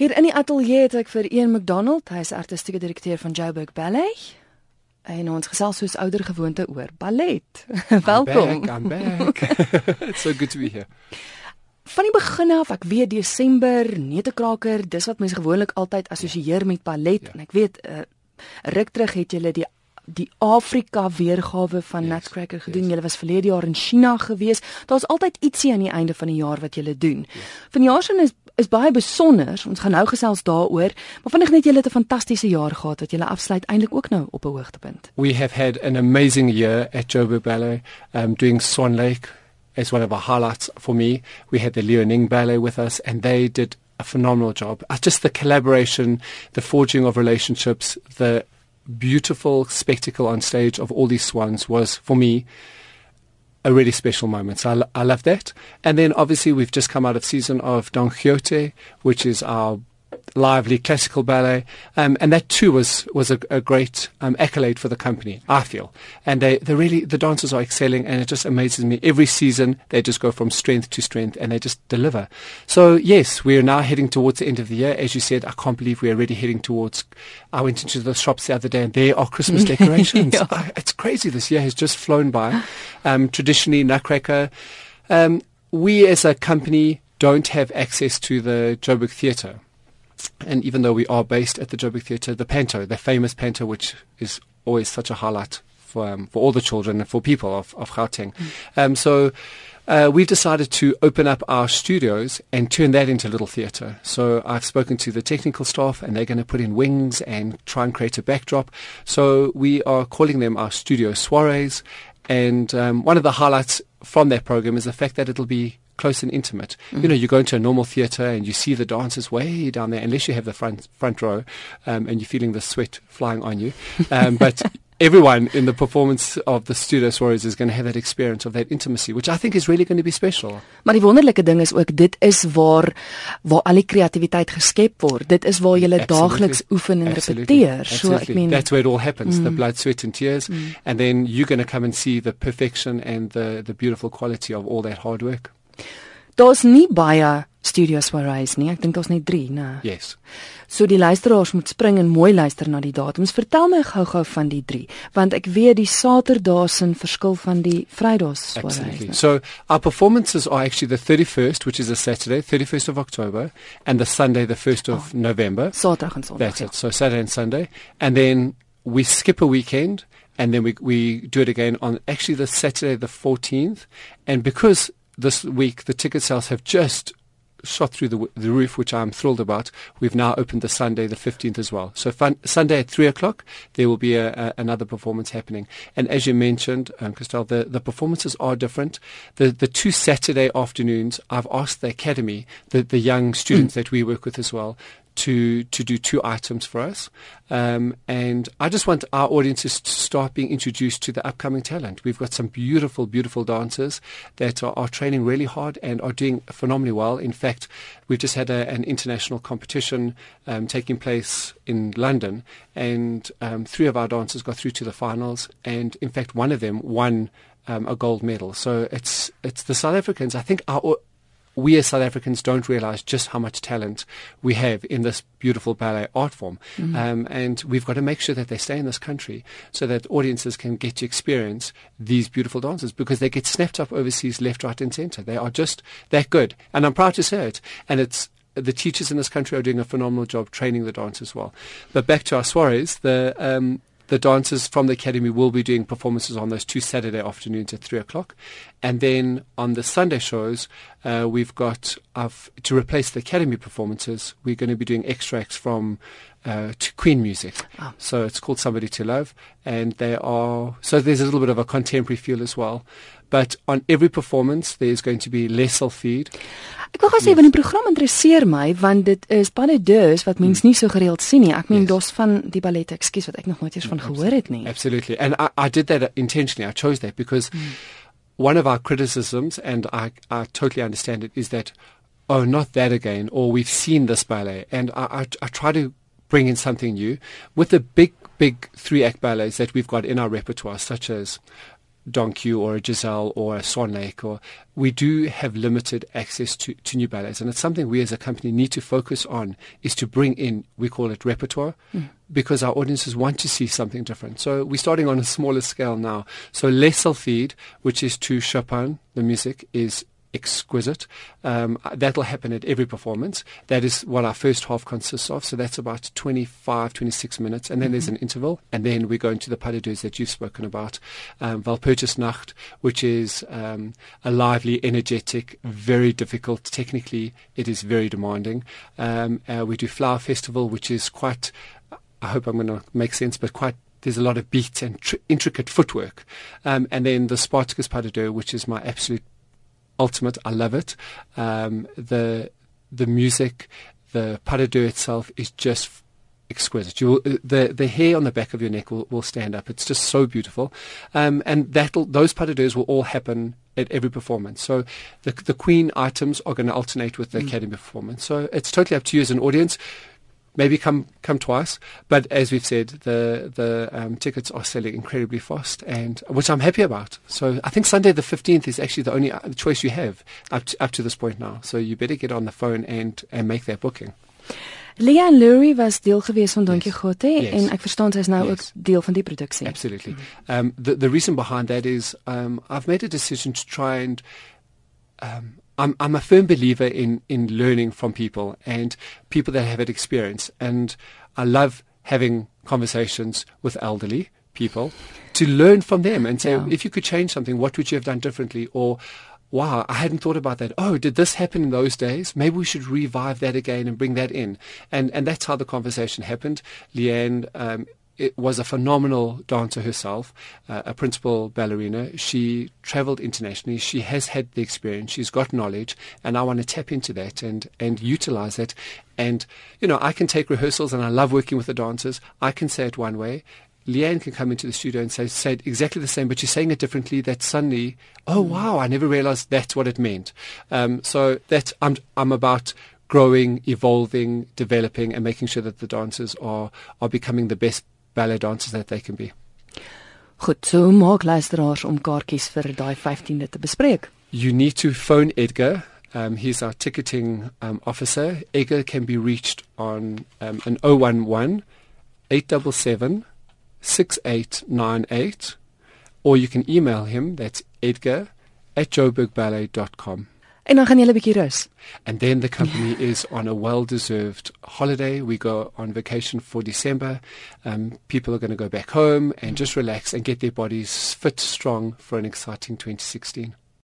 Hier in die ateljee het ek vir Ian McDonald, hy is artistieke direkteur van Joburg Ballet. En ons gesels soos ouer gewoonte oor ballet. Welkom. I'm back. I'm back. It's so good to be here. Van die begin af, ek weet Desember, neutekraker, dis wat mense gewoonlik altyd assosieer met ballet Ja. en ek weet uh, ruk terug het julle die die Afrika weergawe van Yes, Nutcracker gedoen. yes. Julle was verlede jaar in China gewees. Daar's altyd ietsie aan die einde van die jaar wat julle doen. Vanjaar se is is baie besonder. Ons gaan nou gesels daaroor, maar vinnig net julle het 'n fantastiese jaar gehad wat julle afsluit eintlik ook nou op 'n hoogtepunt. We have had an amazing year at Joburg Ballet, um, doing Swan Lake as one of our highlights for me. We had the Leoning Ballet with us, and they did a phenomenal job. Uh, just the collaboration, the forging of relationships, the beautiful spectacle on stage of all these swans was, for me, a really special moment. So I, I love that. And then obviously we've just come out of season of Don Quixote, which is our lively classical ballet, um, and that too was was a, a great um, accolade for the company. I feel, and they they really the dancers are excelling, and it just amazes me every season they just go from strength to strength, and they just deliver. So yes, we are now heading towards the end of the year. As you said, I can't believe we are already heading towards. I went into the shops the other day, and there are Christmas decorations. Yeah. I- it's crazy. This year has just flown by. Um, traditionally, Nutcracker. Um, we as a company don't have access to the Joburg Theatre. And even though we are based at the Joburg Theatre, the Panto, the famous Panto, which is always such a highlight for, um, for all the children and for people of, of Gauteng. Um, so uh, we've decided to open up our studios and turn that into a little theatre. So I've spoken to the technical staff and they're going to put in wings and try and create a backdrop. So we are calling them our studio soirees. And um, one of the highlights from that program is the fact that it'll be close and intimate. You know, you go into a normal theatre and you see the dancers way down there, unless you have the front front row um, and you're feeling the sweat flying on you. Um, but everyone in the performance of the Studio Soirees is going to have that experience of that intimacy, which I think is really going to be special. Maar die wonderlike ding is ook dit is waar waar al die kreatiwiteit geskep word. Dit is waar jy daagliks oefen en repeteer. So ek Absolutely. meen that's where it all happens the blood, sweat, and tears. And then you're going to come and see the perfection and the, the beautiful quality of all that hard work. Daar's nie baie studio soirees nie. Ek dink daar's net 3, né? Yes. So die luisteraars moet spring en mooi luister na die datums. Vertel my gou-gou van die 3, want ek weet die Saterdae se verskil van die Vrydae Absolutely. soirees. So our performances are actually the 31st, which is a Saturday, 31st of October, and the Sunday, the 1st of November. Saterdag en Sondag. That's it. So Saturday and Sunday, and then we skip a weekend, and then we we do it again on actually the Saturday, the 14th, and because this week the ticket sales have just shot through the, the roof, which I'm thrilled about. We've now opened the Sunday, the 15th as well. So fun, Sunday at 3 o'clock, there will be a, a, another performance happening. And as you mentioned, um, Christelle, the, the performances are different. The, the two Saturday afternoons, I've asked the Academy, the, the young students that we work with as well, to to do two items for us, um, and I just want our audiences to start being introduced to the upcoming talent. We've got some beautiful, beautiful dancers that are, are training really hard and are doing phenomenally well. In fact, we've just had a, an international competition um, taking place in London, and um, three of our dancers got through to the finals, and in fact, one of them won um, a gold medal. So it's it's the South Africans. I think our we as South Africans don't realize just how much talent we have in this beautiful ballet art form. Um, and we've got to make sure that they stay in this country so that audiences can get to experience these beautiful dancers because they get snapped up overseas left, right, and center. They are just that good. And I'm proud to say it. And it's the teachers in this country are doing a phenomenal job training the dancers as well. But back to our soirees, the um, the dancers from the academy will be doing performances on those two Saturday afternoons at three o'clock, and then on the Sunday shows, uh, we've got uh, to replace the academy performances. We're going to be doing extracts from uh, to Queen music. Ah. So it's called Somebody to Love, and they are so there's a little bit of a contemporary feel as well. But on every performance, there's going to be Les Feed. Ek wil gou sê want die program interesseer my want dit is baie dus wat mens nie so gereeld sien nie. Ek meen Yes. daar's van die ballette, ekskuus wat ek nog nooit eens van gehoor het nie. Absolutely. And I, I did that intentionally. I chose that because one of our criticisms, and I, I totally understand it, is that, oh, not that again, or we've seen this ballet. And I, I, I try to bring in something new with the big, big three act ballets that we've got in our repertoire, such as Don Q or a Giselle or a Swan Lake, or we do have limited access to, to new ballets, and it's something we as a company need to focus on is to bring in. We call it repertoire. Mm. Because our audiences want to see something different. So we're starting on a smaller scale now. So Les Sylphides, which is to Chopin, the music, is exquisite. Um, that'll happen at every performance. That is what our first half consists of. So that's about 25, 26 minutes. And then mm-hmm. there's an interval. And then we go into the pas de deux that you've spoken about. Um, Walpurgisnacht, which is um, a lively, energetic, very difficult. Technically, it is very demanding. Um, uh, we do Flower Festival, which is quite, I hope I'm going to make sense, but quite there's a lot of beats and tr- intricate footwork. Um, and then the Spartacus Pas de Deux, which is my absolute ultimate. I love it. Um, the the music, the pas de deux itself is just exquisite. You will, the the hair on the back of your neck will, will stand up. It's just so beautiful, um, and that those pas de deux will all happen at every performance. So the the Queen items are going to alternate with the mm. Academy performance. So it's totally up to you as an audience maybe come come twice. But as we've said, the the um, tickets are selling incredibly fast, and which I'm happy about. So I think Sunday the 15th is actually the only uh, choice you have up to, up to this point now. So you better get on the phone and and make that booking. Leanne Lurie was deel gewees van Don Quixote yes. en ek verstaan sy is nou yes. ook deel van die produksie. Absolutely. Um the the reason behind that is um I've made a decision to try and um I'm, I'm a firm believer in, in learning from people and people that have had experience. And I love having conversations with elderly people to learn from them and say, yeah. if you could change something, what would you have done differently? Or, wow, I hadn't thought about that. Oh, did this happen in those days? Maybe we should revive that again and bring that in. And, and that's how the conversation happened. Leanne, um, it was a phenomenal dancer herself, uh, a principal ballerina. She traveled internationally. She has had the experience. She's got knowledge, and I want to tap into that and and utilize it. And you know, I can take rehearsals, and I love working with the dancers. I can say it one way. Leanne can come into the studio and say, say it exactly the same, but she's saying it differently. That suddenly, oh mm. wow, I never realized that's what it meant. Um, so that I'm I'm about growing, evolving, developing, and making sure that the dancers are are becoming the best ballet dancers that they can be. Goed, so maak luisteraars om kaartjies vir daai 15de te bespreek. You need to phone Edgar. Um, he's our ticketing um, officer. Edgar can be reached on um, an 011 877 6898 or you can email him. That's edgar at joburgballet.com. En dan gaan julle 'n bietjie rus. And then the company is on a well-deserved holiday. We go on vacation for December. Um, people are going to go back home and just relax and get their bodies fit, strong for an exciting 2016.